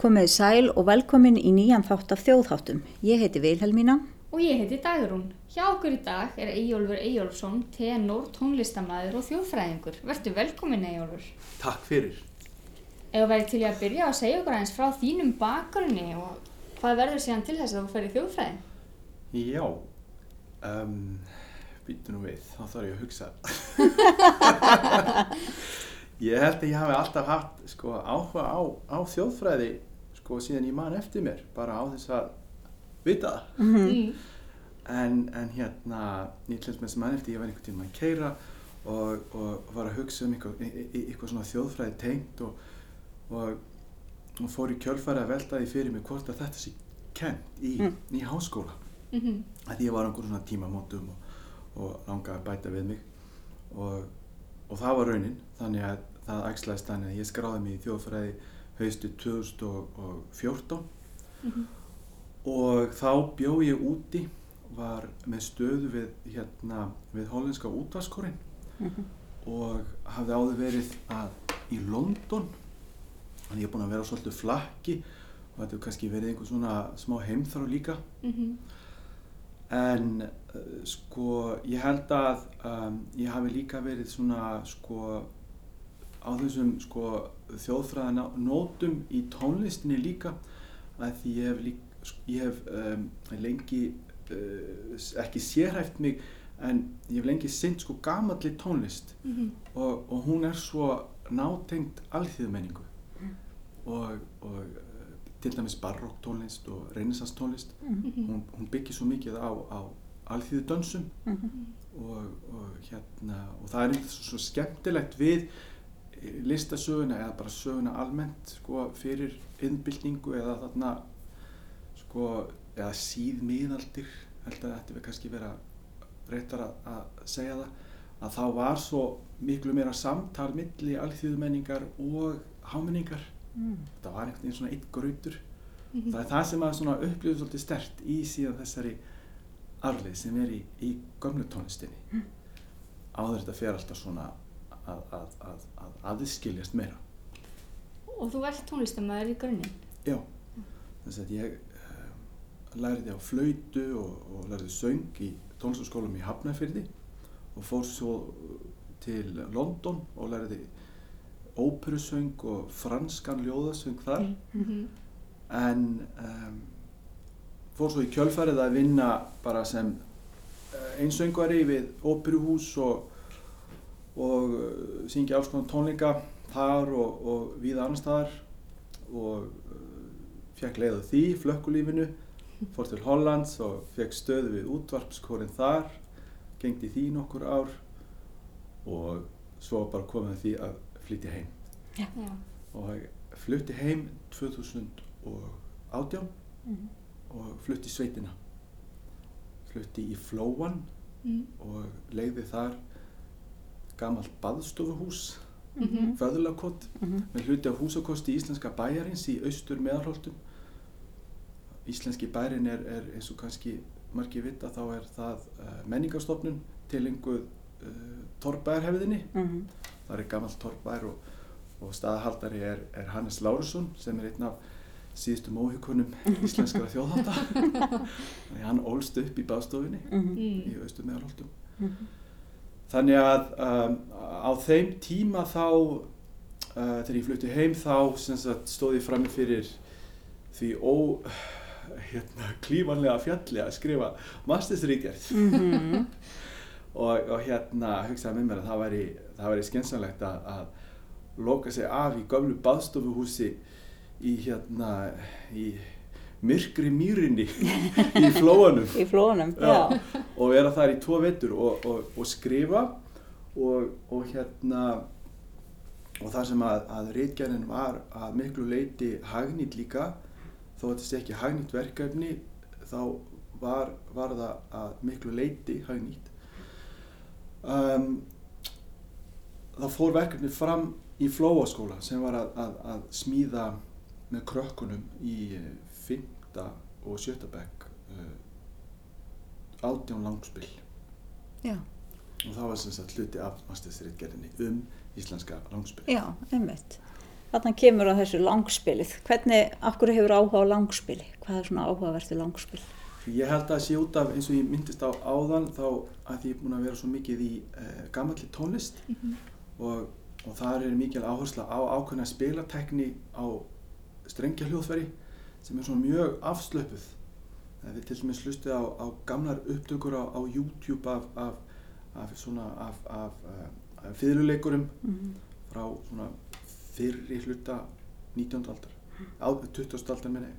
Komið sæl og velkomin í nýjan þátt af þjóðháttum. Ég heiti Vilhelmína. Og ég heiti Dagrún. Hjá okkur í dag er Eyjólfur Eyjólfsson, tenor, tónlistamæður og þjóðfræðingur. Vertu velkomin Eyjólfur. Takk fyrir. Ef þú væri til að byrja að segja okkur aðeins frá þínum bakgrunni og hvað verður síðan til þess að þú ferir þjóðfræðin? Já, um, býtu nú við, þá þarf ég að hugsa. ég held að ég hafi alltaf haft sko, áhuga á, á þjóðfræði sko, síðan ég man eftir mér, bara á þess að vita það. Mm. En, en hérna, ég hlust með þess að man eftir, ég var einhvern tíma að keira og, og var að hugsa um eitthvað, eitthvað svona þjóðfræði tengt og, og, og fór í kjölfæri að velta því fyrir mig hvort að þetta sé kent í, Mm. í háskóla. Mm að því ég var á einhverjum svona tímamótum og, og langaði að bæta við mig og, og það var raunin þannig að það ægslaðist þannig að ég skráði mig í þjóðfræði haustu 2014 Mhm. og þá bjó ég úti var með stöðu við hérna við hollenska útvarskorinn og hafði áður verið að í London. Þannig ég er búinn að vera svolítið flakki og þetta hefur kannski verið einhver svona smá heimþrá líka. -hmm. En uh, sko ég held að um, ég hafi líka verið svona sko á þessum sko þjóðfræðana nótum í tónlistinni líka að því ég hef, lík, ég hef um, lengi uh, ekki sérhæft mig en ég hef lengi sinnt sko gamalli tónlist. Mm og, og hún er svo nátengt alþýðumenningu. Og, og uh, til dæmis barokk tónlist og reynissans tónlist. Hún, hún byggir svo mikið á, á alþýðu dönsum og, og hérna og það er eitthvað svo, skemmtilegt við eh, listasöguna eða bara söguna almennt sko fyrir innbyltingu eða þarna sko eða síðmiðaldir held að þetta við kannski vera réttar að, segja það að þá var svo miklu meira samtal milli alþýðumenningar og hámenningar. Það var einhvern veginn svona eitt grautur. Mhm. það er það sem að svona upplifur svolítið stert í síðan þessari arlið sem er í, í gömlu tónlistinni. Áður þetta fer alltaf svona að, að, að, að aðskiljast meira Og þú ert tónlistamæður í grunninn. já, þess að ég um, lærði á flautu og, og lærði söng í tónlistaskólum í Hafnarfyrði og fór svo til London og lærði óperusöng og franskan ljóðasöng þar Mm -hmm. en um, fór svo í kjölfarið að vinna bara sem uh, einsöngvari við óperuhús og, og uh, syngja alls konar tónleika þar og, og víða annar staðar. Og uh, fekk leið á því, flökkulífinu fór til Hollands og fekk stöðu við útvarpskórin þar gengdi því nokkur ár og svo bara komið að því að flytja heim. Já. og flutti heim 2018 og flutti í sveitina. Flutti í Flóan Mm og leiði þar gamalt baðstofuhús -hmm. föðulakott með hluti á húsakosti íslenska bæjarins í austur meðarholtum Íslenski bærin er, er eins og kannski margir vita þá er það uh, menningarstofnun tilenguð uh, torrbæjarhefðinni Það er gammal torfbær og, og staðahaldari er, er Hannes Lárusson sem er einn af síðustu móhikunum íslenskara þjóðhátta. Þannig að hann ólst upp í baðstofinni í Mm. austur meðalholtum. Þannig að um, á þeim tíma þá, uh, þegar ég flutti heim þá sem sagt, stóð ég fram fyrir því ó, hérna, klímanlega fjalli að skrifa mastersríkjart og, og hérna hugsaði með mér að það væri, væri skynsanlegt að, að loka sig af í gömlu baðstofuhúsi í hérna í myrkri mýrinni í flóanum. Í flónum, Já, já. og vera þar í tvo vetur og, og, og skrifa. Og, og hérna og það sem að, að reitgerðin var að miklu leiti hagnýtt líka þó að þetta sé ekki hagnýtt verkefni þá var, var það að miklu leiti hagnýtt. Um, þá fór verkefni fram í Flóaskóla sem var að, að, að smíða með krökkunum í eh, fimmta og sjötta bekk uh, átján langspill Já, og það var sem sagt hluti af mastersritgerðinni um íslenska langspill. já, einmitt. Þarna kemur á þessu langspilið. Hvernig, akkur hefur áhuga á langspili? Hvað er svona áhugavertu langspil? Ég held að það sé út af eins og ég myndist á áðan þá að ég er búin að vera svo mikið í uh, gamalli tónlist og, og þar er mikil áhersla á ákveðna spilatekni á strengja hljóðfæri sem er svona mjög afslöpuð. Við til dæmis hlustið á, á gamlar upptökur á, á YouTube af, af, af svona af, af, uh, af fyrirleikurum frá svona fyrri hluta 19. aldar, á 20. aldar menni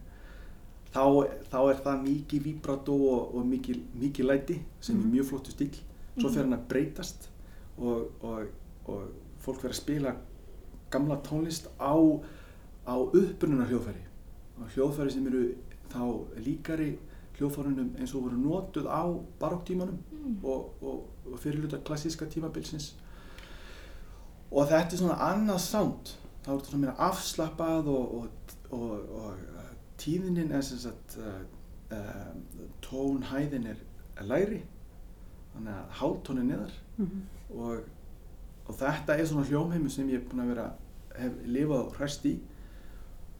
þá, þá er það mikið vibrato og, og mikið, mikið læti sem er mjög flottu stíl svo fer hann að breytast og, og, og fólk verður að spila gamla tónlist á, á uppbrununa hljóðfæri og hljóðfæri sem eru þá líkari hljóðfærunum eins og voru notuð á barokktímanum og, og, og fyrirluta klassíska tímabilsins. Og þetta er svona annað sound. Þá er þetta svona meira afslappað og, og, og, og uh, tíðinin er sem sagt uh, uh, tónhæðin er læri þannig að háltónin neðar. Og, og þetta er svona hljómheimur sem ég er búin að vera hef lifað og hræst í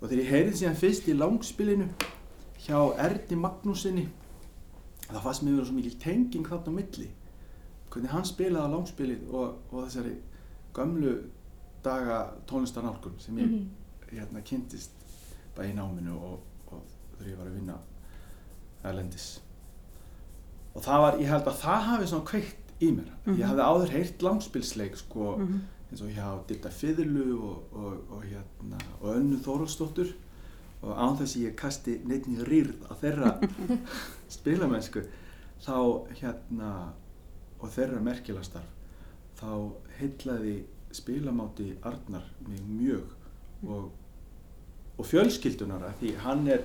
og þegar ég heyrið síðan fyrst í langspilinu hjá Erni Magnúsinni það fannst mér vera svo mikil tenging þarna á milli. Hvernig hann spilaði á langspilið og, og þessari gömlu daga tónlistarnálgun sem ég hérna kynntist bæði í náminu og, og þegar ég var að vinna erlendis. Og það var, ég held að það hafi svona kveikt í mér. Ég hafði áður heyrt langspilsleik sko eins og hjá Dilda Fiðlu og, og, og hérna og Önnu Þóraldsdóttur og án þess að ég kasti neittni rýrð á þeirra spilamennsku þá hérna og þeirra merkilastarf þá heillaði spilamáti Arnar mig mjög og, og fjölskyldunar því hann er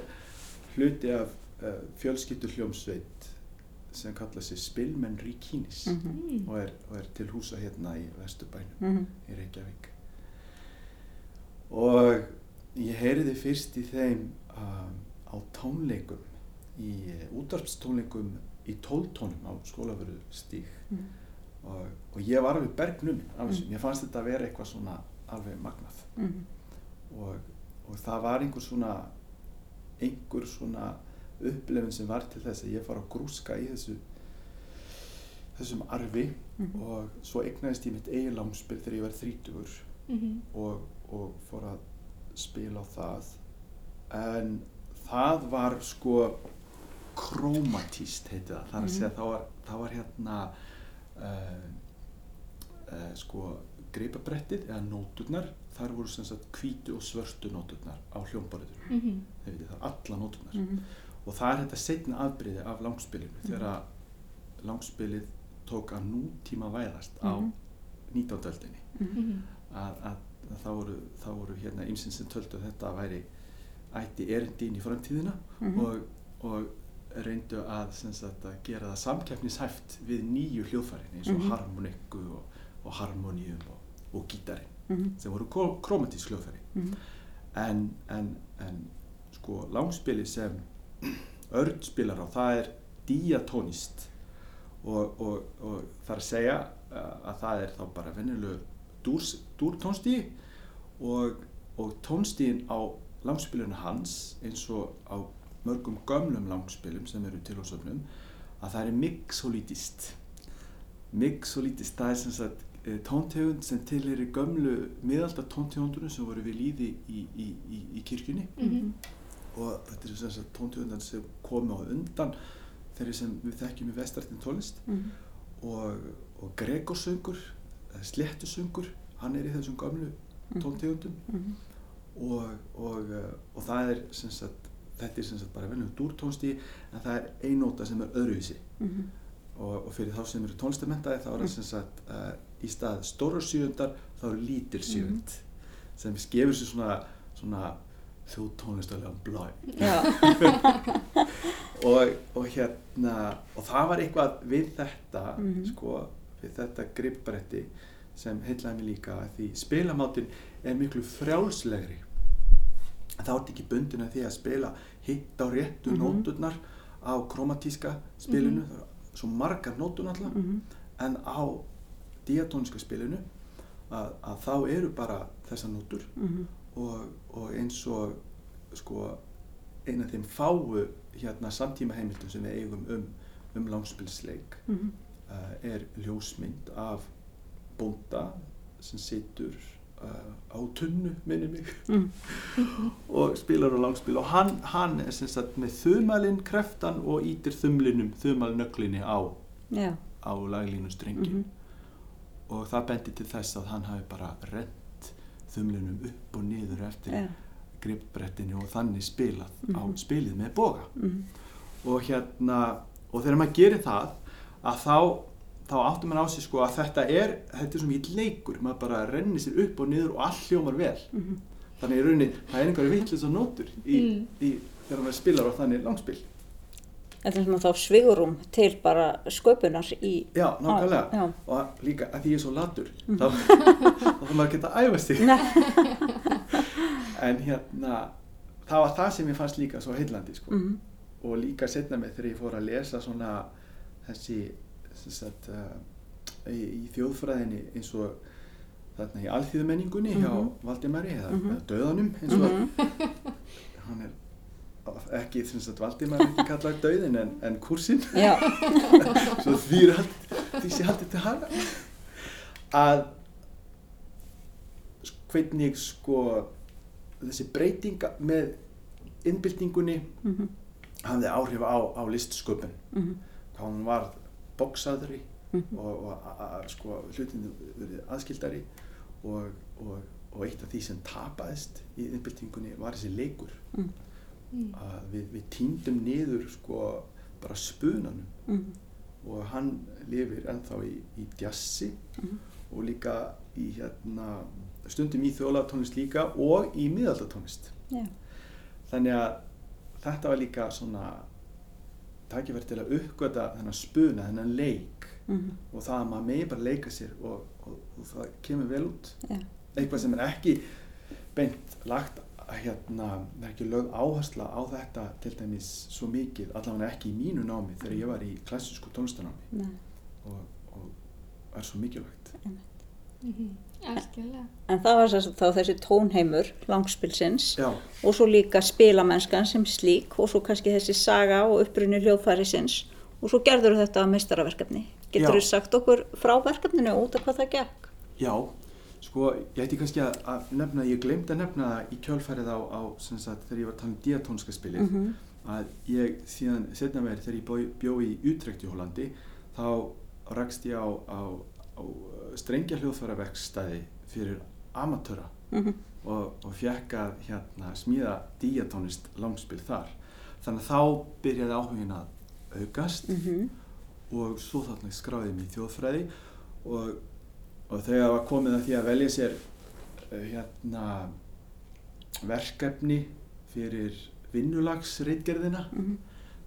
hluti af uh, fjölskyldu hljómsveit sem kalla sig Spilmenn Ríkínis og, er, og er til húsa hérna í Vesturbænum í Reykjavík. Og ég heyriði fyrst í þeim um, á tónleikum í uh, útvarpstónleikum í tóltónum á skólaföru stíg og, og ég var alveg bergnum af þessu, mér fannst þetta að vera eitthvað svona alveg magnað. Og, og það var einhver svona einhver svona upplifin sem var til þess að ég fara að grúska í þessu þessum arfi og svo egnaðist ég mitt eigin langspil þegar ég var þrítugur og, og fór að spila á það. En það var sko krómatíst heiti það, er að segja það var, það var hérna uh, uh, sko greipabrettið eða nóturnar. Þar voru sem sagt hvítu og svörstu nóturnar á Mhm. þeir veitir það, alla nóturnar og það er þetta setna afbríði af langspilinu þegar að langspilið tók að nútíma væðast á 19. öldinni. Mhm. að, að, að þá voru, þá voru hérna ymsinn sem töldu að þetta væri ætti erindi inn í framtíðina og, og reyndu að, sagt, að gera það samkeppnishæft við nýju hljóðfærin eins og harmonikku og, og harmoníum og, og gítarinn sem voru krómatísk hljóðfæri. En, en, en sko langspili sem Örn spilar á það er diatónist og, og, og það er að segja uh, að það er þá bara venjulegu dúrs, dúrtónstíi og, og tónstíin á langspilinu hans eins og á mörgum gömlum langspilum sem eru til á söfnum að það er mixolítist. Mixolítist það er sem sagt eh, tóntegund sem tilheyri gömlu miðalda tóntegundunum sem voru við líði í, í, í, í kirkjunni. Mhm. Og þetta er sem sagt tóntegundan sem komi á undan þeirri sem við þekkjum í vestrættin tónlist. Og, og Gregorsöngur sléttusöngur, hann er í þessum gamlu tóntegundum. Og, og, eh, og það er sagt, þetta er sagt bara venjum dúrtónstí en það er einóta sem er öðruvísi. Og, og fyrir þá sem eru tónlistamentaði þá er það uh, í stað stórar sjöundar þá eru lítil sjöund sem gefur sér svona, svona þjóðtónlistalega blæ Já, og, og hérna og það var eitthvað við þetta Mhm. sko, við þetta grippbretti sem heillaði mig líka því spilamátin er miklu frjálslegri þá er þetta ekki bundin að því að spila hitt á réttu Mhm. nóturnar á kromatíska spilinu það er svo margar nótur alltaf Mhm. en á diatóniska spilinu að, að þá eru bara þessar nótur Mhm. Og, og eins og sko eina þeim fáu hérna samtíma heimildum sem við eigum um, um langspilsleik Mhm. uh, er ljósmynd af bónda sem situr uh, á tunnu minni mig Mm. og spilar á langspil og hann, hann er sem sagt með þumalinn kreftan og ítir þumlinum þumalnöglinni á, Já. á laglínu strengi Mhm. og það bendi til þess að hann hafi bara rent þumlinum upp og niður eftir Já. gripbrettinu og þannig spilað á Mhm. spilið með boga Mhm. og hérna og þegar maður gerir það að þá þá áttur maður á sig sko að þetta er þetta er svo mikið leikur, maður bara rennir sér upp og niður og allt hljómar vel Mhm. þannig í rauninni, það er einhverju vittlis og nótur í, Mm. í, þegar maður spilar á þannig langspil Þetta er svona þá svigurum til bara sköpunar í... já, nákvæmlega Já. og líka að því ég er svo latur þá, þá þarf maður að geta að æfa sig Nei. en hérna það var það sem ég fannst líka svo heillandi sko. Mhm. og líka setna með þegar ég fór að lesa svona þessi sagt, uh, í, í þjóðfræðinni eins og þarna í alþýðumenningunni hjá Mhm. Valdimari eða, Mhm. eða döðanum eins og Mhm. hann er ekki sem sagt Valdimar ekki kallaði döðin en, en kursinn Já. svo því er haldið því sé haldið til hana að hvernig sko þessi breytinga með innbyltingunni Mhm. hafði áhrif á, á listsköpun Mhm. hvað hún var bóksaðri Mhm. og, og a, a, sko, hlutinu verið aðskildari og, og, og eitt af því sem tapaðist í innbyltingunni var þessi leikur Mhm. Mm. að við, við týndum niður sko bara spunanum Mhm. og hann lifir ennþá í, í djassi Mhm. og líka í hérna stundum í þjólatónlist líka og í miðaldatónlist Já. þannig að þetta var líka svona tækifæri til að uppgöta þennan spuna, þennan leik Mhm. og það að maður megi bara leika sér og, og, og það kemur vel út Já. eitthvað sem er ekki beint lagt hérna, það er ekki lögð áhersla á þetta til dæmis svo mikið, allavega ekki í mínu námi þegar ég var í klassísku tónlistanámi Nei. og, og er svo mikilvægt Mhm. Algjörlega. En það var þess að þá þessi tónheimur langspilsins Já, og svo líka spilamennskan sem slík og svo kannski þessi saga og upprunni hljóðfærisins og svo gerður þetta að meistaraverkefni. Getur þú sagt okkur frá verkefninu og út af hvað það gekk? já, sko ég ætti kannski að, að nefna, ég glemdi að nefna í kjölfærið á, á sagt, þegar ég var að tala um diatónska spilið Mhm. að ég síðan setna meir þegar ég bjó, bjó í Utrecht í Hollandi þá rakst ég á, á, á strengja hljóðfæraverkstæði fyrir amatöra Mhm. og, og fekk að hérna, smíða diatónist langspil þar þannig að þá byrjaði áhugin að aukast Mhm. og svo þarna skráði mig í þjóðfræði og, og þegar var komið að því að velja sér uh, hérna verkefni fyrir vinnulagsreitgerðina Mhm.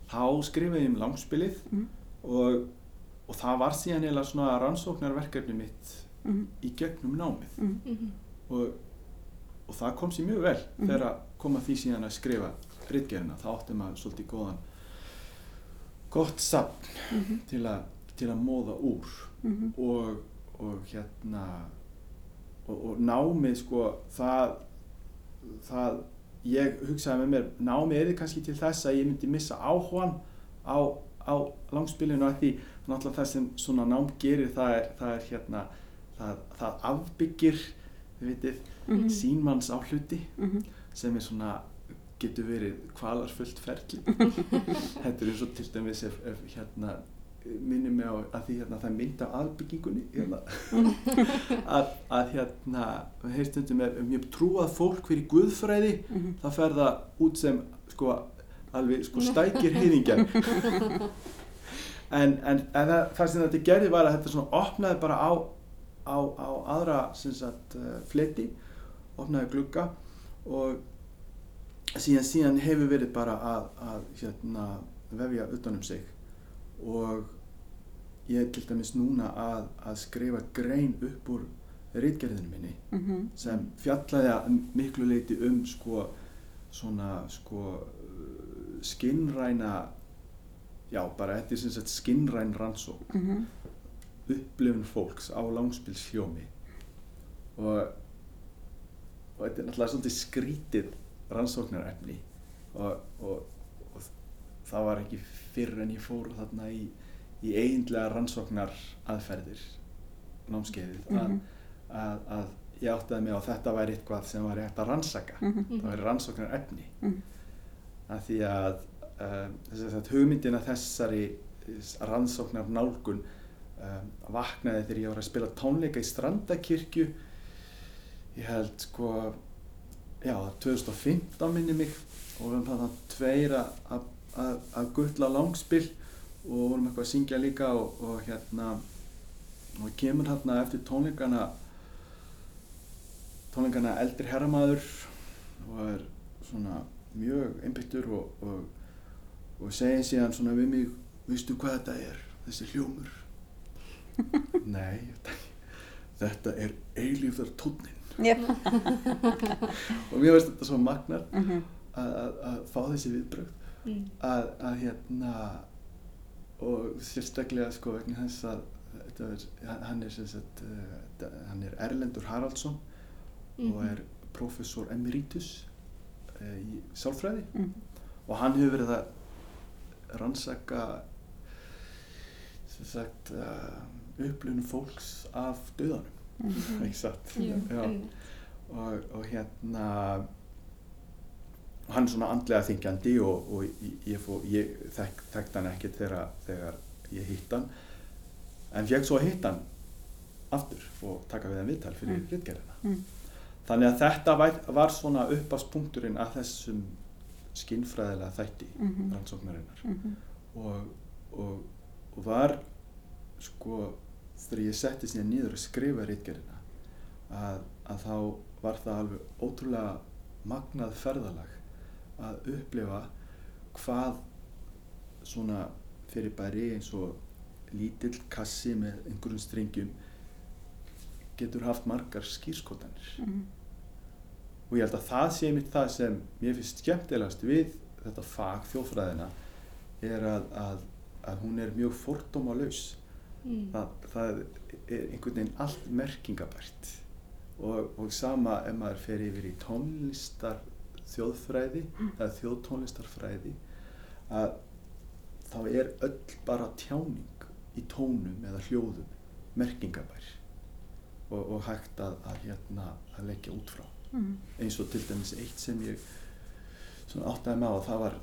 þá skrifaði ég um langspilið Mhm. og, og það var síðan eiginlega svona rannsóknarverkefni mitt Mhm. í gegnum námið Mhm. Mhm. og, og það kom sér mjög vel Mhm. þegar að því síðan að skrifa ritgerðina, þá átti maður svolítið góðan gott sapn til, a, til að móða úr og, og hérna og, og námið sko það, það ég hugsaði með mér námið er kannski til þess að ég myndi missa áhugan á, á langspilinu að því náttúrulega það sem svona nám gerir það er, það er hérna það, það afbyggir þið vitið Mhm. sínmanns á hluti Mhm. sem er svona getur verið kvalarfullt ferli þetta er eins og til dæmis ef, ef hérna minnum mig á að því hérna það mynda aðbyggingunni hérna, að, að hérna heyrstundum er mjög trúað fólk fyrir guðfræði Mhm. það fer það út sem sko alveg sko stækir heiðingjar en, en, en það, það sem þetta gerði var að þetta svona opnaði bara á, á, á aðra sagt uh, fleti opnaði glugga og síðan, síðan hefur verið bara að, að hérna, vefja utanum sig. Og ég er til dæmis núna að, að skrifa grein upp úr reitgerðinu minni Mhm. sem fjallaði að miklu leiti um sko svona sko skinnræna já bara þetta er sem sagt skinnræn rannsók Mhm. upplifun fólks á langspilsljómi og og þetta er náttúrulega svolítið skrítið rannsóknarefni og, og, og það var ekki fyrr en ég fór þarna í, í eiginlega rannsóknar aðferðir námskeiðið að, að, að ég áttaði mig á að þetta væri eitthvað sem var hægt að rannsaka. Það væri rannsóknarefni. Að því að um, þess að hugmyndina þessari rannsóknar nálgun um, vaknaði þegar ég var að spila tónleika í Strandakirkju. Ég held sko já, 2015 minni mig. Og við varum þarna tveir að, að, að, að gulla langspill og vorum eitthvað að syngja líka og, og hérna og kemur hérna eftir tónleikana tónleikana eldri herramaður og er svona mjög einbyttur og, og, og segir síðan svona við mig veistu hvað þetta er, þessi hljómur nei þetta er eilífðar tónin Já. og mér finnst þetta svo magnar Mhm. að, að, að fá þessi viðbrögð Mm. að, að hérna og sérstaklega sko vegna þess að þetta er, hann er sagt uh, hann er Erlendur Haraldsson og Mhm. er professor emeritus uh, í sálfræði Mhm. og hann hefur verið að rannsaka sagt uh, upplunum fólks af döðanum Já. einmitt. og, og hérna hann er svona andlega þingjandi og, og ég, ég, fó, ég þekk, þekkti hann ekkert þegar, þegar ég hitt hann en fekk svo hitt hann aftur og taka við hann viðtal fyrir Mm. mm. ritgerðina Mm. þannig að þetta var, var svona uppaspunkturinn að þessum skinnfræðilega þætti Mhm. rannsóknarinnar Mhm. og, og, og var sko þegar ég setti síðan niður að skrifa ritgerðina að, að þá var það alveg ótrúlega magnað ferðalag að upplifa hvað svona fyrirbæri eins og lítill kassi með einhverjum strengjum getur haft margar skýrskotanir Mhm. og ég held að það sé mitt það sem mér finnst skemmtilegast við þetta fag þjóðfræðina er að, að, að hún er mjög fordómalaus Mm. það, það er einhvern veginn allt merkingabært og, og sama ef maður fer yfir í tónlistar þjóðfræði eða þjóðtónlistarfræði að þá er öll bara tjáning í tónum eða hljóðum merkingabær og, og hægt að, að, hérna, að leggja út frá Mhm. eins og til dæmis eitt sem ég áttaði með á það var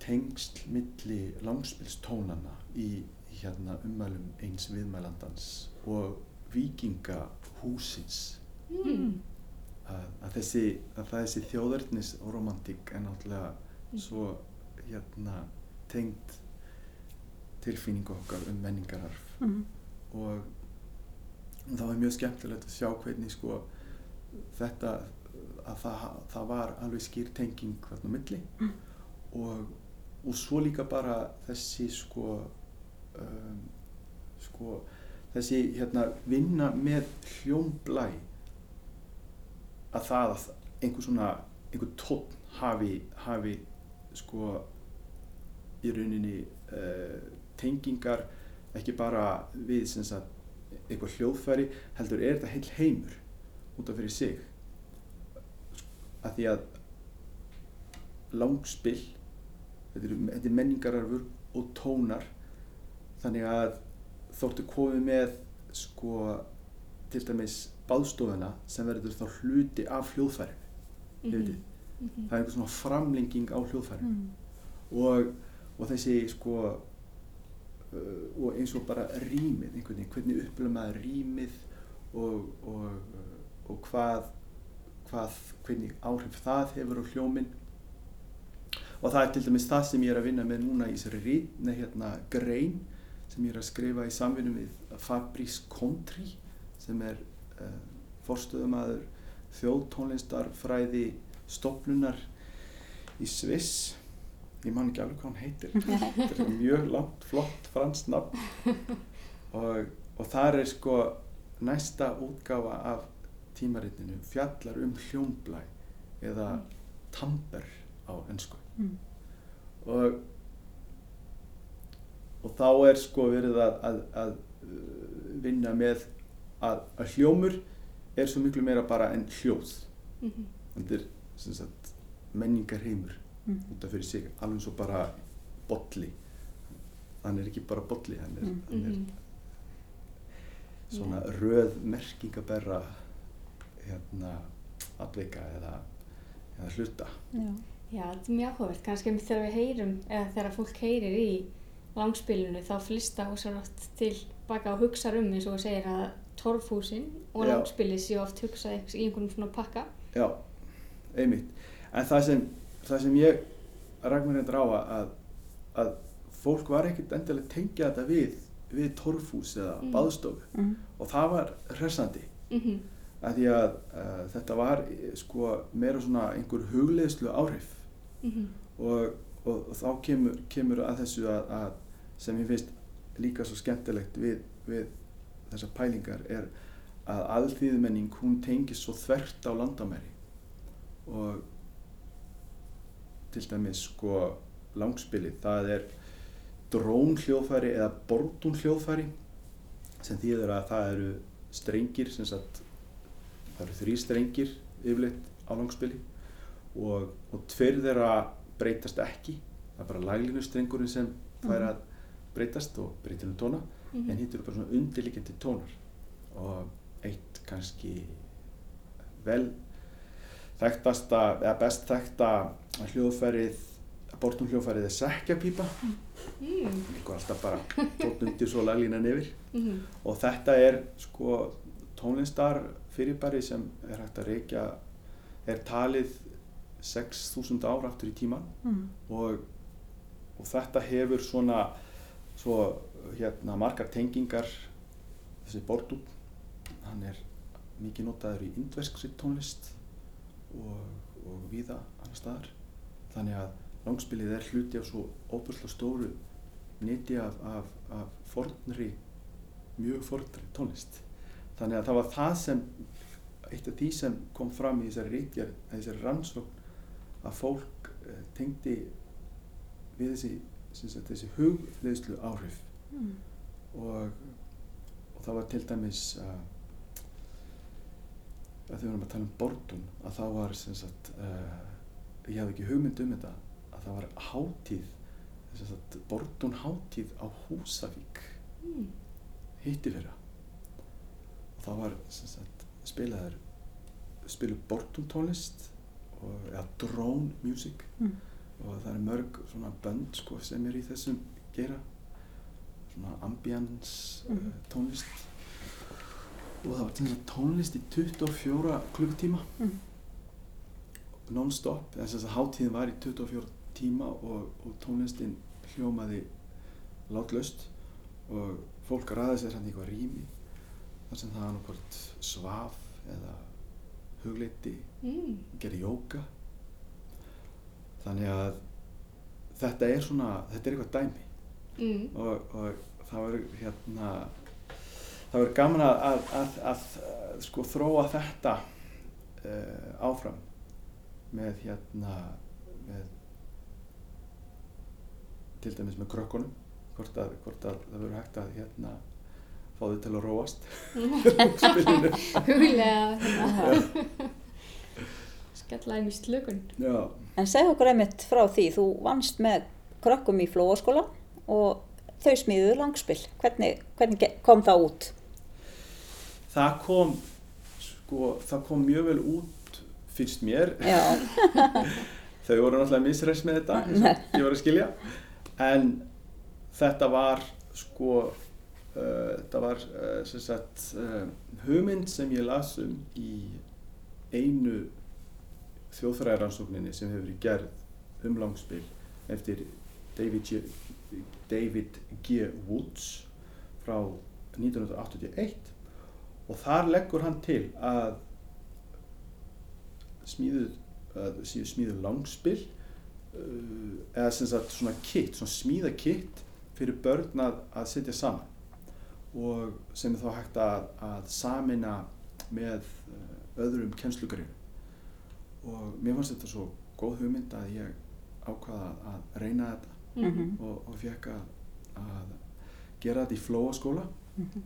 tengsl milli langspilstónana í hérna ummælum eins viðmælandans og vikingahúsins Mm. Að, þessi að þessi þjóðverðnis og romantík er náttúrulega svo hérna tengd tilfinningu okkar um menningararf. Mhm. og það var mjög skemmtilegt að sjá hvernig sko þetta að það, það var alveg skýr tenging þarna á milli. Og, og svo líka bara þessi sko um, sko þessi hérna vinna með hljómblæ að það að einhver svona einhver tónn hafi, hafi sko í rauninni uh, tengingar ekki bara við sagt eitthvað hljóðfæri heldur er þetta heil heimur út af fyrir sig. Að því að langspill þetta er, þetta er menningararfur og tónar þannig að þóttu komið með sko til dæmis baðstofuna sem verður þá hluti af hljóðfærinu mm -hmm. Mhm. það er einhver svona framlenging á hljóðfærinu Mhm. og, og þessi sko uh, og eins og bara rýmið hvernig upplöfum maður rýmið og, og, uh, og hvað, hvað hvernig áhrif það hefur á hljóminn og það er til dæmis það sem ég er að vinna með núna í þessari rít, nei, hérna, grein sem ég er að skrifa í samvinnu við Fabrice Contri sem er uh, forstöðumæður þjóðtónlistarfræði stopnunar í Sviss. Ég man ekki alveg hvað hann heitir. Þetta er mjög langt, flott franskt nafn. Og, og þar er sko næsta útgáfa af tímaritinu fjallar um hljómblæ eða tamber á ennsku Mm. og og þá er sko verið að, að, að uh, vinna með að, að hljómur er svo miklu meira bara en hljóð Mhm. þetta er sem sagt menningarheimur Mm. út af fyrir sig, alveg svo bara bolli hann er ekki bara bolli, hann er, Mm. hann er Mhm. svona röð merkingaberra hérna atveika eða, eða hluta Já. Já, þetta er mjög áhugavert. Kannski einmitt þegar við heyrum, eða þegar fólk heyrir í langspilinu, þá flista svo oft til baka og hugsa um eins og segir að torfhúsin og langspilið séu oft hugsað í einhvern svona pakka. Já, einmitt. En það sem, það sem ég ræk mér reyndar á að, að, að fólk var ekkert endilega tengja þetta við, við torfhús eða Mm. baðstofu Mm. og það var hressandi Mm að því að uh, þetta var eh, sko meira svona einhver hugleiðslu áhrif -hmm. og, og, og þá kemur, kemur að þessu að, að sem ég finnst líka svo skemmtilegt við, við þessar pælingar er að alþýðmenning hún tengist svo þvert á landamæri. Og til dæmis sko langspilið það er drón hljóðfæri eða bordún hljóðfæri sem þýðir að það eru strengir sem sagt það eru þrý strengir yfirleitt á langspili og, og tveir þeirra breytast ekki. Það er bara laglínu strengurinn sem fær Mhm. að breytast og breytir um tóna Mhm. en hitt eru bara svona undirliggjandi tónar og eitt kannski vel þekktasta eða best þekkta hljóðfærið bortum hljóðfærið er sekkjapípa Mm og alltaf bara tótt undir svo laglínan yfir -hmm. og þetta er sko tónlistar fyrirbæri sem er hægt að reykja er talið 6.000 ára aftur í tíman Mm. og, og þetta hefur svona svo hérna margar tengingar þessi Bordún hann er mikið notaður í indverskri tónlist og, og víða annar staðar. Þannig að langspilið er hluti af svo óbúrslega stóru neti af, af, af fornri mjög fornri tónlist. Þannig að það var það sem eitt af því sem kom fram í þessari rítjar þessari rannsókn að fólk eh, tengdi við þessi, þessi hugleðslu áhrif Mm. og, og það var til dæmis uh, að þegar við erum að tala um Bordún að það var sem sagt uh, ég hafði ekki hugmynd um þetta að það var hátíð sem sagt Bordún hátíð á Húsavík Mm. hitti fyrra og það var sem sagt spilaður spiluð Bordún tónlist og, eða drone music Mm. og það er mörg svona bönd sko, sem er í þessum gera ambience Mhm. uh, tónlist og það var að tónlist í 24 klukkutíma Mm. non-stop þess að hátíðin var í 24 tíma og, og tónlistin hljómaði látlaust og fólk ræði sér hann í eitthvað rými þar sem það annarkvort svaf eða hugleiti Mm. gerði jóka þannig að þetta er svona, þetta er eitthvað dæmi Mm. og, og það verður hérna það verður gaman að, að, að, að, sko þróa þetta uh, áfram með hérna með til dæmis með krökkunum hvort að, hvort að það verður hægt að hérna fá þau til að róast. Huglega skella þeim í slökun. já, En segð okkur einmitt frá því, þú vannst með krökkum í flóaskóla og þau smíðuðu langspill. Hvernig, hvernig kom það út? það kom sko, það kom mjög vel út finnst mér þau voru náttúrulega misræst með þetta eins og ég var að skilja en þetta var sko uh, þetta var uh, sem sagt uh, hugmynd sem ég las um í einu þjóðfræðaransókninni sem hefur verið gerð um langspil eftir David G. David G. Woods frá 1981 og þar leggur hann til að smíðuð að séu smíðuð langspil uh, eða sem sagt svona kit, svona smíða kit fyrir börn að, að setja saman. Og sem er þá hægt að, að samina með uh, öðrum kennslugrinu og mér fannst þetta svo góð hugmynd að ég ákvaða að reyna þetta Mhm. og, og fekk að, að gera þetta í flóaskóla Mhm.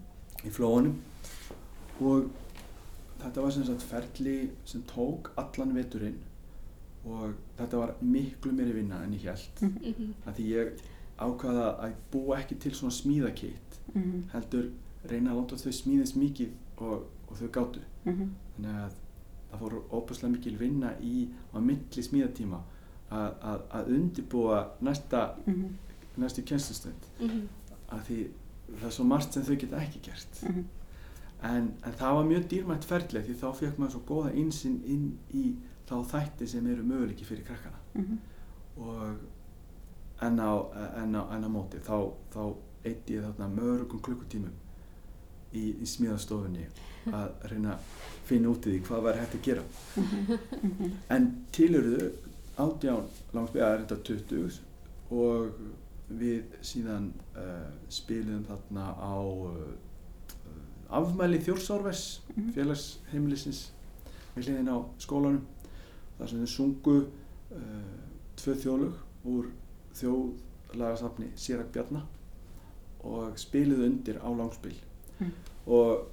í flóanum og þetta var sem sagt ferli sem tók allan veturinn og þetta var miklu meiri vinna en ég held Mhm. Mhm. að því ég ákvaða að búa ekki til svona smíðakitt Mhm. heldur reyna að láta þau smíðist mikið og, og þau gátu Mhm. þannig að það fór óbúslega mikil vinna í á milli smíðatíma að, að, að undirbúa næsta, Mhm. næstu kjænslustund Mhm. að því það er svo margt sem þau geta ekki gert Mhm. en, en það var mjög dýrmætt ferli því þá fekk maður svo góða einsinn inn í þá þætti sem eru möguleiki fyrir krakkana Mhm. og en á, en á, en á móti þá, þá eitti ég þarna mörgum klukkutímum í, í smíðastofunni að reyna að finna út í því hvað væri hægt að gera Mhm. en til eruðu átján langsbyggja er þetta 20 og við síðan uh, spilum þarna á uh, afmæli þjórsárvers Mhm. félagsheimilisins við hliðin á skólanum þar sem þau sungu uh, tvö þjóðlug úr þjóðlagasafni Sýrak Bjarna og spiluðu undir á langspil Mm. og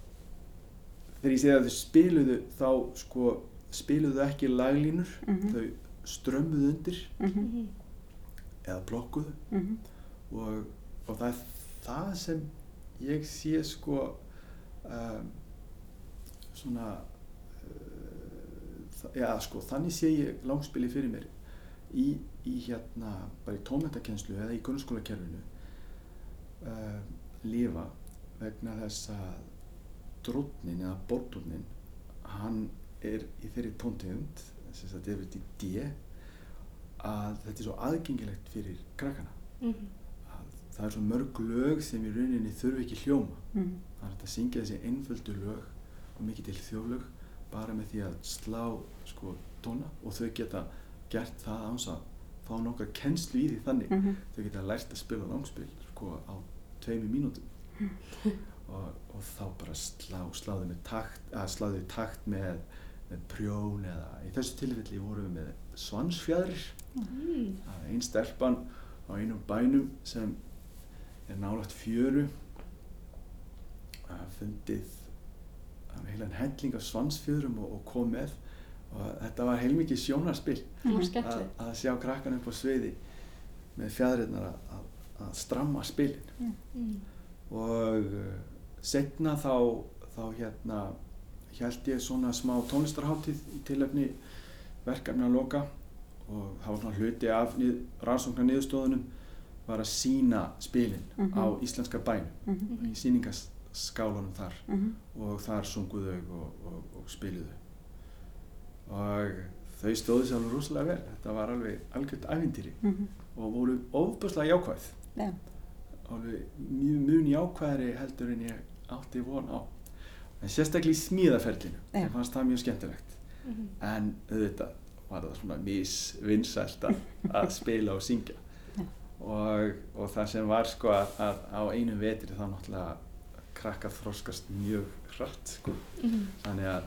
þegar ég segi að þau spiluðu þá sko spiluðu ekki laglínur Mhm. þau strömmuðu undir Mhm. Mhm. eða blokkuðu Mhm. og, og það er það sem ég sé sko um, svona uh, já sko þannig sé ég langspili fyrir mér í, í hérna bara í tónmentakennslu eða í grunnskólakerfinu uh, lifa vegna þess að drótnin eða bortdrótnin hann er í þeirri tóntegund í D að þetta er svo aðgengilegt fyrir krakkana Mhm. að það er svo mörg lög sem í rauninni þurfi ekki hljóma Mhm. það er að syngja þessi einföldu lög og mikið til þjóðlög bara með því að slá sko tóna og þau geta gert það áns að fá nokkar kennslu í því þannig Mhm. þau geta lært að spila langspil sko á tveimur mínútum og, og þá bara slá sláðu með takt, að sláðu í takt með, með prjón eða í þessu tilfelli vorum við með svansfjæðrir Mhm. það er einn stelpan á einum bænum sem er nálægt fjöru að fundið heilan helling af svansfjöðrum og, og kom með og þetta var heilmikið sjónarspill Mhm. að, sjá krakkan upp á sviði með fjæðrirnar að, að, stramma spilin Mhm. og uh, setna þá, þá hérna held ég svona smá tónlistarháttíð í tilefni verkefni að loka og það var svona hluti af nið, rannsóknar niðurstóðunum var að sína spilin Mhm. á íslenska bænum Mhm. í síningaskálanum þar Mhm. og þar sunguðu og, og, og spiluðu og þau stóðu sér alveg rosalega vel þetta var alveg algjört ævintýri Mhm. og voru ofbúslega jákvæð Já. alveg mjög mun jákvæðari heldur en ég átti von á en sérstaklega í smíðaferlinu ég fannst það mjög skemmtilegt Mhm. en auðvitað var það svona misvinsælt að, að spila og syngja og, og það sem var sko að, að á einum vetri þá náttúrulega krakkar þroskast mjög hratt sko Mhm. þannig að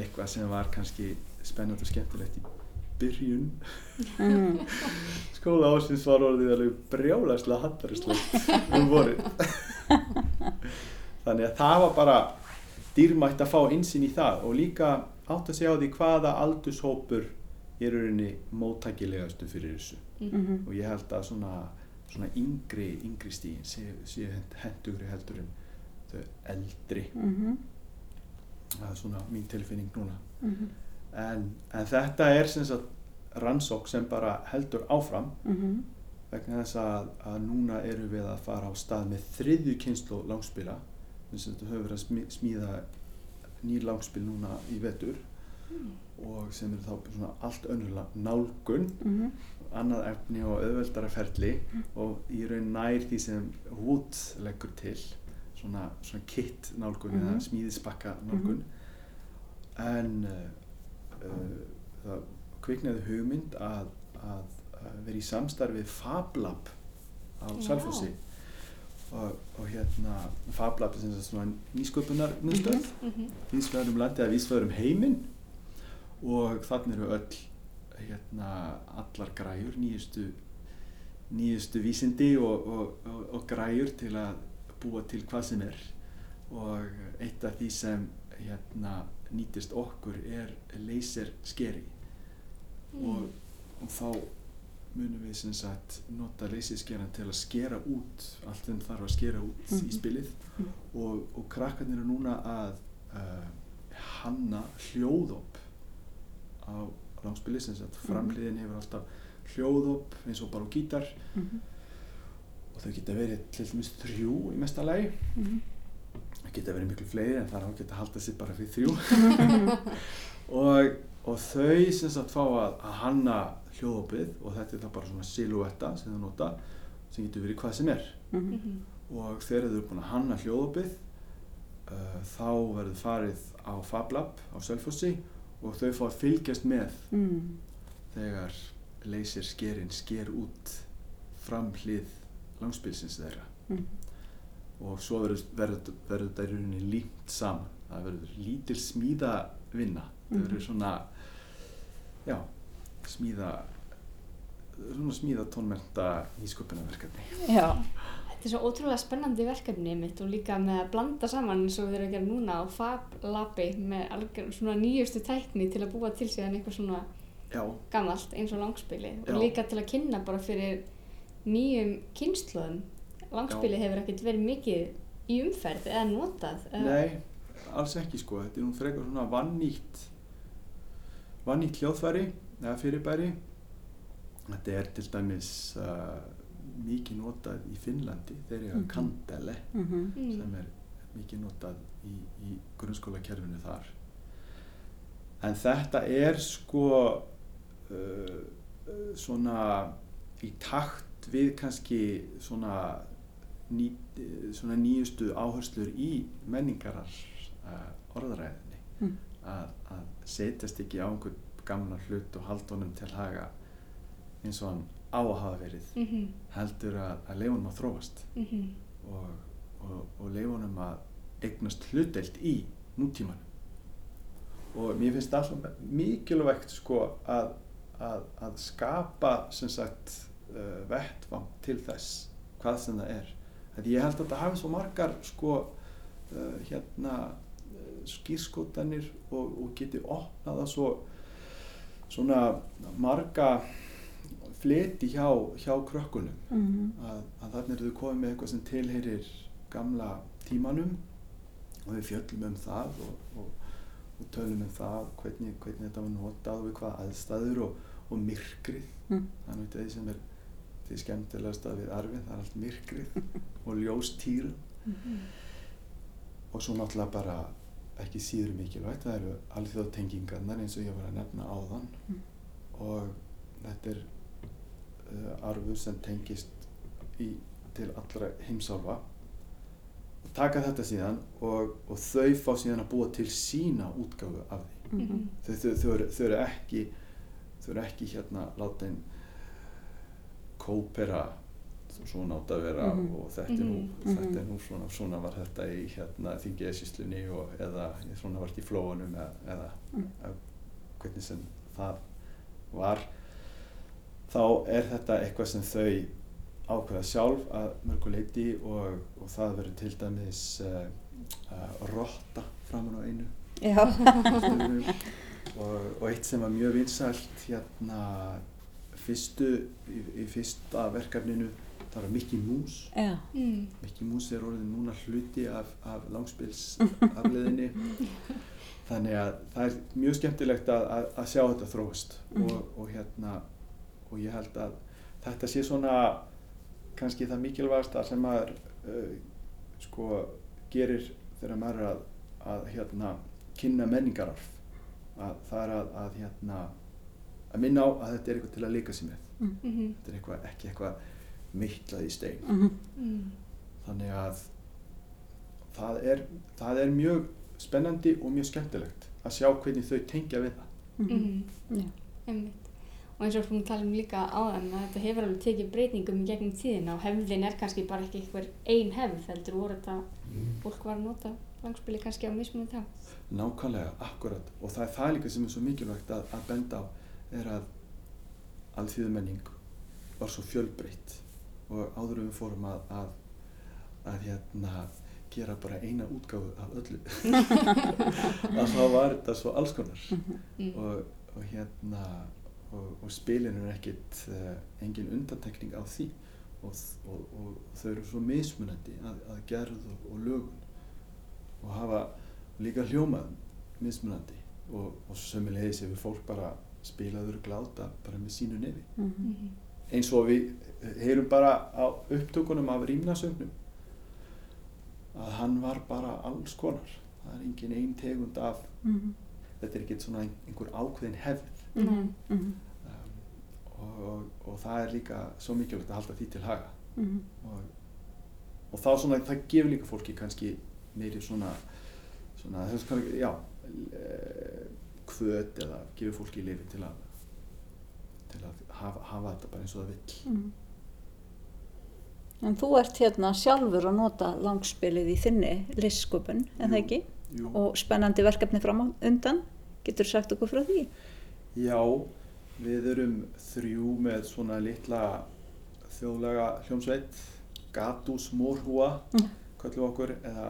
eitthvað sem var kannski spennandi og skemmtilegt í byrjun Mhm. skóla ásins var orðið alveg brjálæslega hattaristlegt um vorið þannig að það var bara dýrmætt að fá einsinn í það og líka átt að segja á því hvaða aldurshópur er rauninni móttækilegastu fyrir þessu Mhm. og ég held að svona, svona yngri, yngri stíðin séu sé hendugri heldur en þau eldri Mhm. það er svona mín tilfinning núna Mhm. en, en þetta er sem sagt rannsók sem bara heldur áfram Mhm. vegna þess að, að núna erum við að fara á stað með þriðju kynslu langspila að höfum verið að smí- smíða nýr langspil núna í vetur og sem eru þá svona allt önnur nálgun Mhm. annað efni og auðveldara ferli og í raun nær því sem Wood leggur til svona, svona kit nálgun Mhm. eða smíðisbakka nálgun en uh, uh, það kviknaði hugmynd að, að, að vera í samstarfið Fab Lab á Já. Selfossi og, og hérna Fab Lab er svona nýsköpunar miðstöð Mhm. vísvegar um landið eða vísvegar um heiminn og þannig eru öll hérna allar græjur nýjustu nýjustu vísindi og, og, og, græjur til að búa til hvað sem er og eitt af því sem hérna, nýtist okkur er laser skeri Mm. og, og þá munum við sem sagt nota leysiskeran til að skera út allt sem þarf að skera út í Mhm. spilið Mhm. og, og krakkarnir eru núna að uh, hanna hljóðopp á langspili sem sagt Mhm. framhliðin hefur alltaf hljóðopp eins og bara á gítar Mhm. og þau geta verið til dæmis þrjú í mesta lagi Mhm. það geta verið miklu fleiri en það er ágætt að halda sér bara fyrir þrjú og, og þau sem sagt fá að, að hanna hljóðopið og þetta er það bara svona silhouetta sem þau nota sem getur verið hvað sem er Mhm. Mhm. og þegar þau eru búin að hanna hljóðopið uh, þá verður farið á FabLab á Selfossi og þau fá að fylgjast með Mhm. þegar leysir skerin sker út framhlið langspilsins þeirra Mhm. og svo verður, þetta í rauninni límt saman það verður lítil smíða vinna það Mhm. verður svona já, smíða svona smíða tónmenta nýsköpunarverkefni Já. Þetta er svo ótrúlega spennandi verkefni mitt og líka með að blanda saman eins og við erum að gera núna á Fab Labi með algjör, svona nýjustu tækni til að búa til síðan eitthvað svona já, gamalt eins og langspili Já. og líka til að kynna bara fyrir nýjum kynnslóðum. Langspili hefur ekkert verið mikið í umferð eða notað. eða- nei, alls ekki sko þetta er nú frekar svona vannýtt vannýtt hljóðfæri eða fyrirbæri þetta er til dæmis uh, mikið notað í Finnlandi þeir eru að kandele Mhm. Mm. sem er mikið notað í, í grunnskólakerfinu þar. En þetta er sko uh, svona í takt við kannski svona, ný, svona nýjustu áherslur í menningarar uh, orðræðinni Mm. Að, að setjast ekki á einhvern gamla hlut og halda honum til haga eins og hann á að hafa verið Mhm. heldur að, að leifunum að þróast Mhm. og, og, og leifunum að eignast hlutdeild í nútímanum og mér finnst það svo mikilvægt sko að, að, að skapa sem sagt uh, vettvang til þess hvað sem það er að ég held að þetta hafi svo margar sko uh, hérna skýrskotanir og, og geti opnað það svo svona marga fleti hjá, hjá krökkunum Mhm. að, að þarna eru þau komið með eitthvað sem tilheyrir gamla tímanum og við fjöllum um það og, og, og tölum um það hvernig, hvernig þetta var notað og við hvaða aðstæður og, og myrkrið Mm. það er nú því sem er því skemmtilegast að við arfið, það er allt myrkrið og ljóstýr Mhm. og svo náttúrulega bara ekki síður mikilvægt, það eru alþjóðtengingarnar eins og ég var að nefna áðan Mm. og þetta er uh, arfur sem tengist í, til allra heimsálfa og taka þetta síðan og, og þau fá síðan að búa til sína útgáfu af því Mhm. þau, þau, þau, eru, þau eru ekki þau eru ekki hérna látin kópera svona átt að vera Mhm. og þetta er nú, Mhm. þetta er nú svona, svona var þetta í hérna þingiðsíslunni og eða svona var þetta í flóunum eða, eða, Mm. hvernig sem það var þá er þetta eitthvað sem þau ákveða sjálf að mörgu leiti og, og það verður til dæmis uh, uh, rotta framan á einu og, og eitt sem var mjög vinsælt hérna fyrstu, í, í fyrsta verkefninu það var Mickey Mouse Já. Mm. Mickey Mouse er orðin núna hluti af, af langspils afleðinni þannig að það er mjög skemmtilegt að, að, að sjá þetta þróast Mhm. og, og hérna og ég held að þetta sé svona kannski það mikilvægasta sem maður uh, sko gerir þegar maður er að, að hérna kynna menningararf að það er að, að hérna að minna á að þetta er eitthvað til að leika sér með Mhm. þetta er eitthvað, ekki eitthvað mittlað í stein Mhm. Mm. þannig að það er, það er mjög spennandi og mjög skemmtilegt að sjá hvernig þau tengja við það Mhm. Já. Einmitt. Og eins og við talum líka áðan að þetta hefur alveg tekið breytingum í gegnum tíðina og hefðin er kannski bara ekki einhver ein hefð heldur voru þetta fólk var að nota langspili kannski á mismunum þá. nákvæmlega, akkurat og það er það líka sem er svo mikilvægt að, að benda á er að alþýðumenning var svo fjölbreytt og áður við fórum að, að, að hérna, gera bara eina útgáfu af öllu að þá var þetta svo alls konar Mm. og, og hérna og, og spilin er ekkit uh, engin undantekning á því og, og, og þau eru svo mismunandi að, að gerð og, og lögun og hafa líka hljómað mismunandi og, og sömulegis hefur fólk bara spilaður gláta bara með sínu nefi Mhm. Mhm. eins og við heyrum bara á upptökunum af rýmnasögnum að hann var bara alls konar það er engin ein tegund af Mhm. þetta er ekkert svona einhver ákveðin hefð Mhm. Mhm. um, og, og, og það er líka svo mikilvægt að halda því til haga Mhm. og, og þá svona það gefur líka fólki kannski meiri svona svona þess kannski, já eh, hvöt eða gefur fólki lifi til að til að hafa, hafa þetta bara eins og það vill Mhm. En þú ert hérna sjálfur að nota langspilið í þinni listsköpun, en það ekki? jú. Og spennandi verkefni fram undan. Getur sagt okkur frá því? Já, við erum þrjú með svona litla þjóðlega hljómsveit, Gatus Morhua, Mm. köllum við okkur, eða,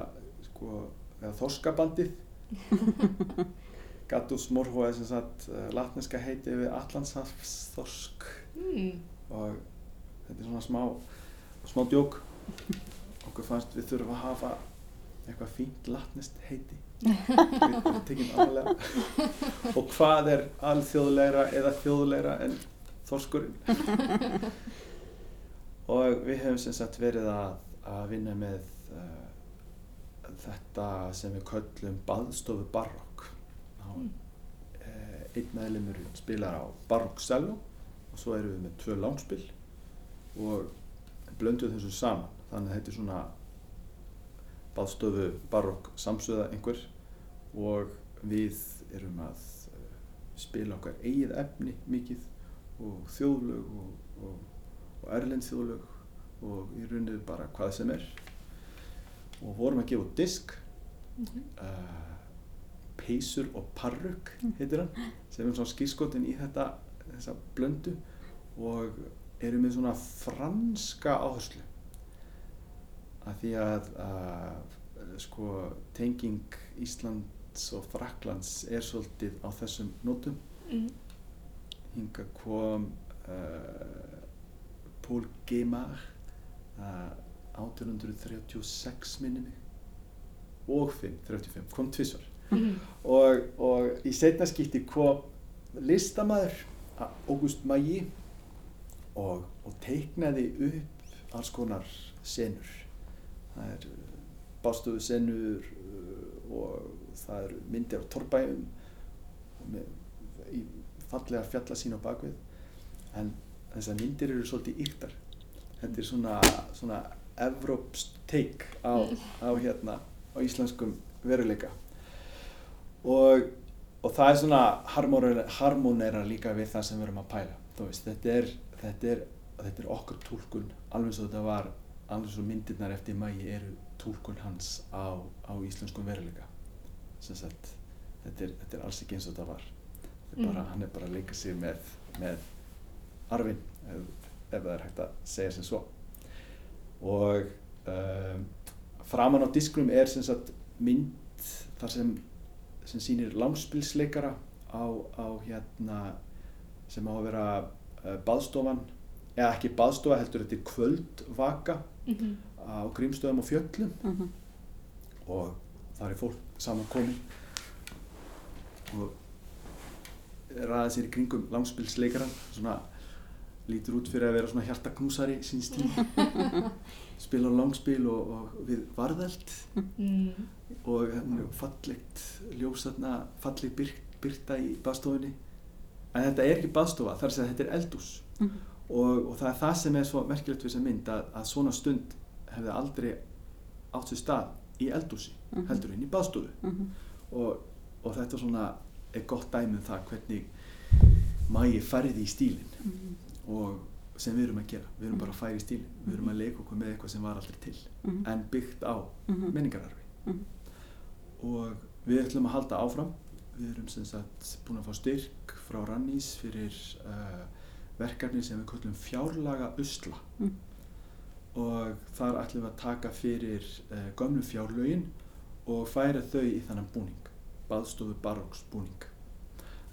sko, eða Þorskabandið. Gatus Morhua er sem sagt uh, latneska heiti við Allandshafs Þorsk Mm. og þetta er svona smá, smá djók. Okkur fannst við þurfum að hafa eitthvað fínt latnest heiti. Við tekjum alveg og hvað er alþjóðlegra eða þjóðlegra en þorskurinn og við hefum sem sagt verið að, að vinna með uh, þetta sem við köllum baðstofu barokk Mm. einn meðlumur spilar á barokk cello og svo erum við með tvö langspil og blöndum þessu saman. Þannig að þetta er svona baðstofu barokk samsöða einhver og við erum að uh, spila okkar eigið efni mikið og þjóðlög og, og, og erlend þjóðlög og í rauninu bara hvað sem er. Og vorum að gefa út disk Mhm. uh, Peysur og Parruk heitir hann sem er svona skýrskotin í þetta þessa blöndu. Og erum með svona franska áherslu. Að því að, að sko tenging Íslands og Fraklands er svolítið á þessum nótum. Mm. hinga kom uh, Paul Gemar uh, 1836 minni og 5, 35, kom tvisvar. Mhm. og, og í setna skipti kom listamaður August Maggi og, og teiknaði upp alls konar senur. Það er bástöðu senur uh, og það eru myndir á með í fallega fjalla sín á bakvið en þessar myndir eru svolítið yktar þetta er svona, svona evrópst teik á, á hérna á íslenskum veruleika. Og, og það er svona harmonera líka við það sem við erum að pæla. Veist, þetta er, þetta er, þetta er okkar túlkun alveg svo þetta var alveg svo myndirnar eftir mægi eru túlkun hans á, á íslenskum veruleika. Þetta er, þetta er alls ekki eins og þetta var. Þetta er bara, Mm. hann er bara að leika sig með, með arfin ef, ef það er hægt að segja sem svo. Og um, framan á diskrum er sagt mynd þar sem, sem sýnir langspilsleikara á, á hérna sem á að vera baðstofan eða ekki baðstofa heldur þetta er kvöldvaka Mhm. á grímstöðum og fjöllum Mhm. og þar er fólk saman komið og ræða sér í kringum langspilsleikaran svona lítur út fyrir að vera svona hjartaknúsari síns tíma spilar langspil og, og við varðeld Mm. og hún er fallegt ljós þarna, falleg byr, byrta í baðstofunni en þetta er ekki baðstofa, þar sem þetta er eldús Mhm. og, og það er það sem er svo merkilegt við þessa mynd að, að svona stund hefði aldrei átt sér stað í eldúsi Mhm. heldur inn í baðstofu Mhm. og, og þetta svona er gott dæmi um það hvernig mægi færði í stílinn Mhm. og sem við erum að gera, við erum bara að færa í stílinn við erum að leika okkur með eitthvað sem var aldrei til Mhm. en byggt á Mhm. menningararfi Mhm. og við ætlum að halda áfram við erum sem sagt búin að fá styrk frá Rannís fyrir uh, verkefni sem við kallum fjárlaga usla Mhm. og þar ætlum við að taka fyrir uh, gömlu fjárlögin og færa þau í þannan búning, baðstofu baróks búning.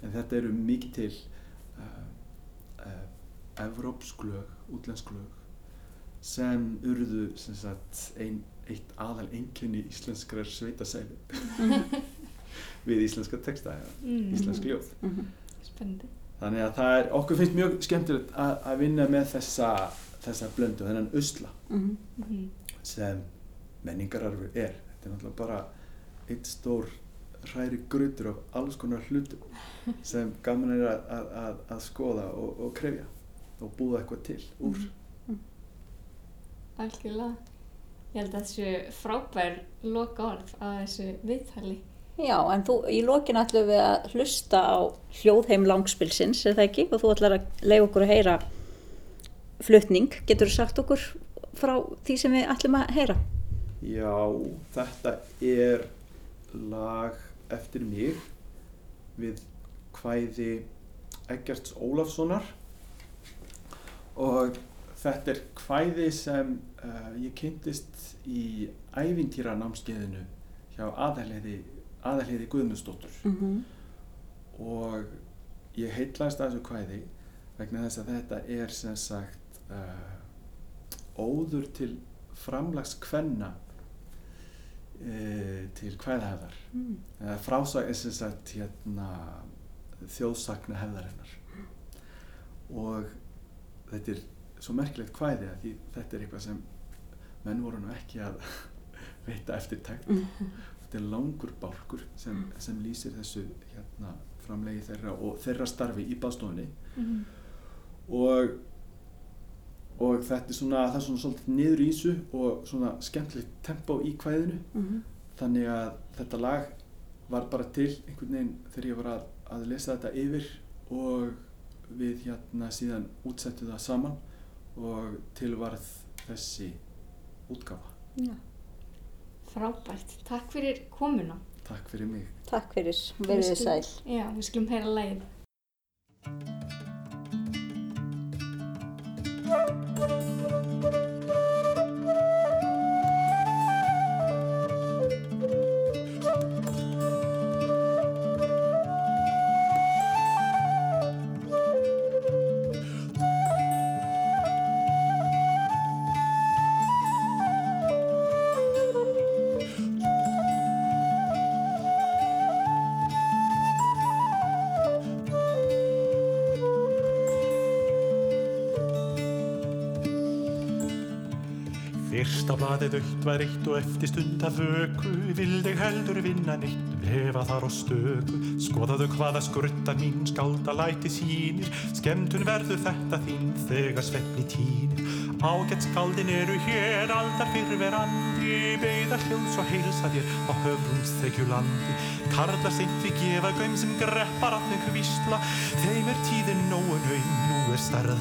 En þetta eru mikið til uh, uh, evrópsk lög, útlensk lög sem urðu sem sagt, ein, eitt aðal einkenni íslenskrar sveitasæli við íslenska texta eða Mm. íslensk ljóð. Mhm. Spennandi. Þannig að það er, okkur finnst mjög skemmtilegt að, að vinna með þessa, þessa blöndu, þennan usla Mhm. Mhm. sem menningararfur er. Þetta er náttúrulega bara eitt stór hræri grutur af alls konar hlutum sem gaman er að, að, að, að skoða og, og krefja og búa eitthvað til úr. Mhm. Algjörlega. Ég held að þessu frábær loka orð á þessu viðtali. Já, en þú, í lokin ætlum við að hlusta á hljóðheim langspilsins, er það ekki? Og þú ætlar að leiða okkur að heyra flutning. Getur þú sagt okkur frá því sem við ætlum að heyra? Já, þetta er lag eftir mig við kvæði Eggerts Ólafssonar og þetta er kvæði sem uh, ég kynntist í ævintýra námskeiðinu hjá aðalheiði, aðalheiði Guðmundsdóttur. Mm -hmm. og ég heitlaðist að þessu kvæði vegna þess að þetta er sem sagt uh, óður til framlags kvenna uh, til kvæðahefðar. Mm. eða frásag er sem sagt hérna, þjóðsagna hefðarinnar. Og þetta er svo merkilegt kvæði að því þetta er eitthvað sem menn voru nú ekki að veita eftirtækt þetta er langur bálkur sem, sem lýsir þessu hérna, framlegi þeirra og þeirra starfi í baðstofunni Mhm. og og þetta er svona, það er svona svolítið niður í þessu og svona skemmtilegt tempo í kvæðinu Mm þannig að þetta lag var bara til einhvern veginn þegar ég var að, að lesa þetta yfir og við hérna síðan útsettum það saman og tilvarð þessi útgáfa. Já. Frábært. Takk fyrir komuna. Takk fyrir mig. Takk fyrir, verið þið sæl. Já, við skulum heyra lægið. Fyrsta blaðið aukt var eitt og eftir stund að vöku. Vildi heldur vinna neitt, vefa þar á stöku. Skoðaðu hvaða skurta mín skálda læti sínir Skemtun verður þetta þín þegar svefni tínir Ágætt skáldin eru hér aldar fyrrverandi. Beida hljóðs og heilsa þér á höfrungsþekjulandi Karlar seint við gefa gaum sem greppar að þau kvísla Þeim er tíðin nógu naum, nú er starrað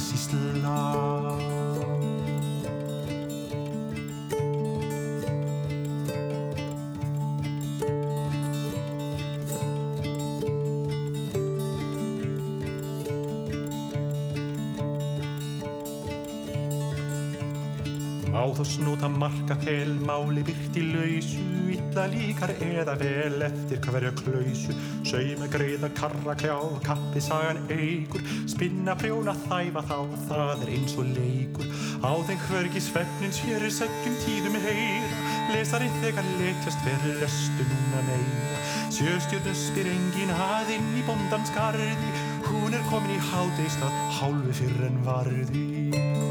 snúta marka fel, máli byrt í lausu, illa líkar eða vel eftir hverja klausu. Sauma greiða, karra kljá, kappi sagan eigur, spinna prjóna þæfa þá, það er eins og leikur. Á þeim hvergi svefnins hér er seggjum tíðum heyra, lesarinn þegar lekjast verður lestu núna meira. Sjöstjörnum spyr engin að inn í bóndans garði, hún er komin í hádeistað, hálfu fyrr en varði.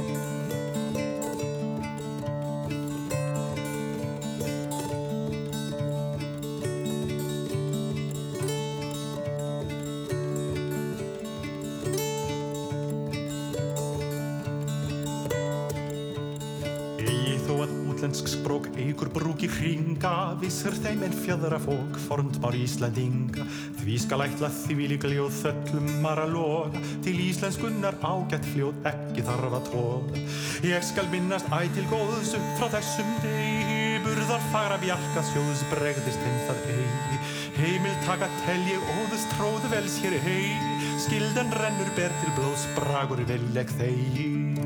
Sprók eigur brúki hringa, vissur þeim en fjadra fók forndbár Íslandinga. Því skal ætla því líka ljóð þöllum mar að loga, til íslenskunnar ágætt fljóð ekki þarf að toga. Ég skal minnast æ til góðs upp frá þessum degi, burðar fagra bjarga sjóðs bregðist þeim það eigi. Heimil taka telji óðus tróðu vels hér hei, skilden rennur ber til blóðs bragur villeg þegi.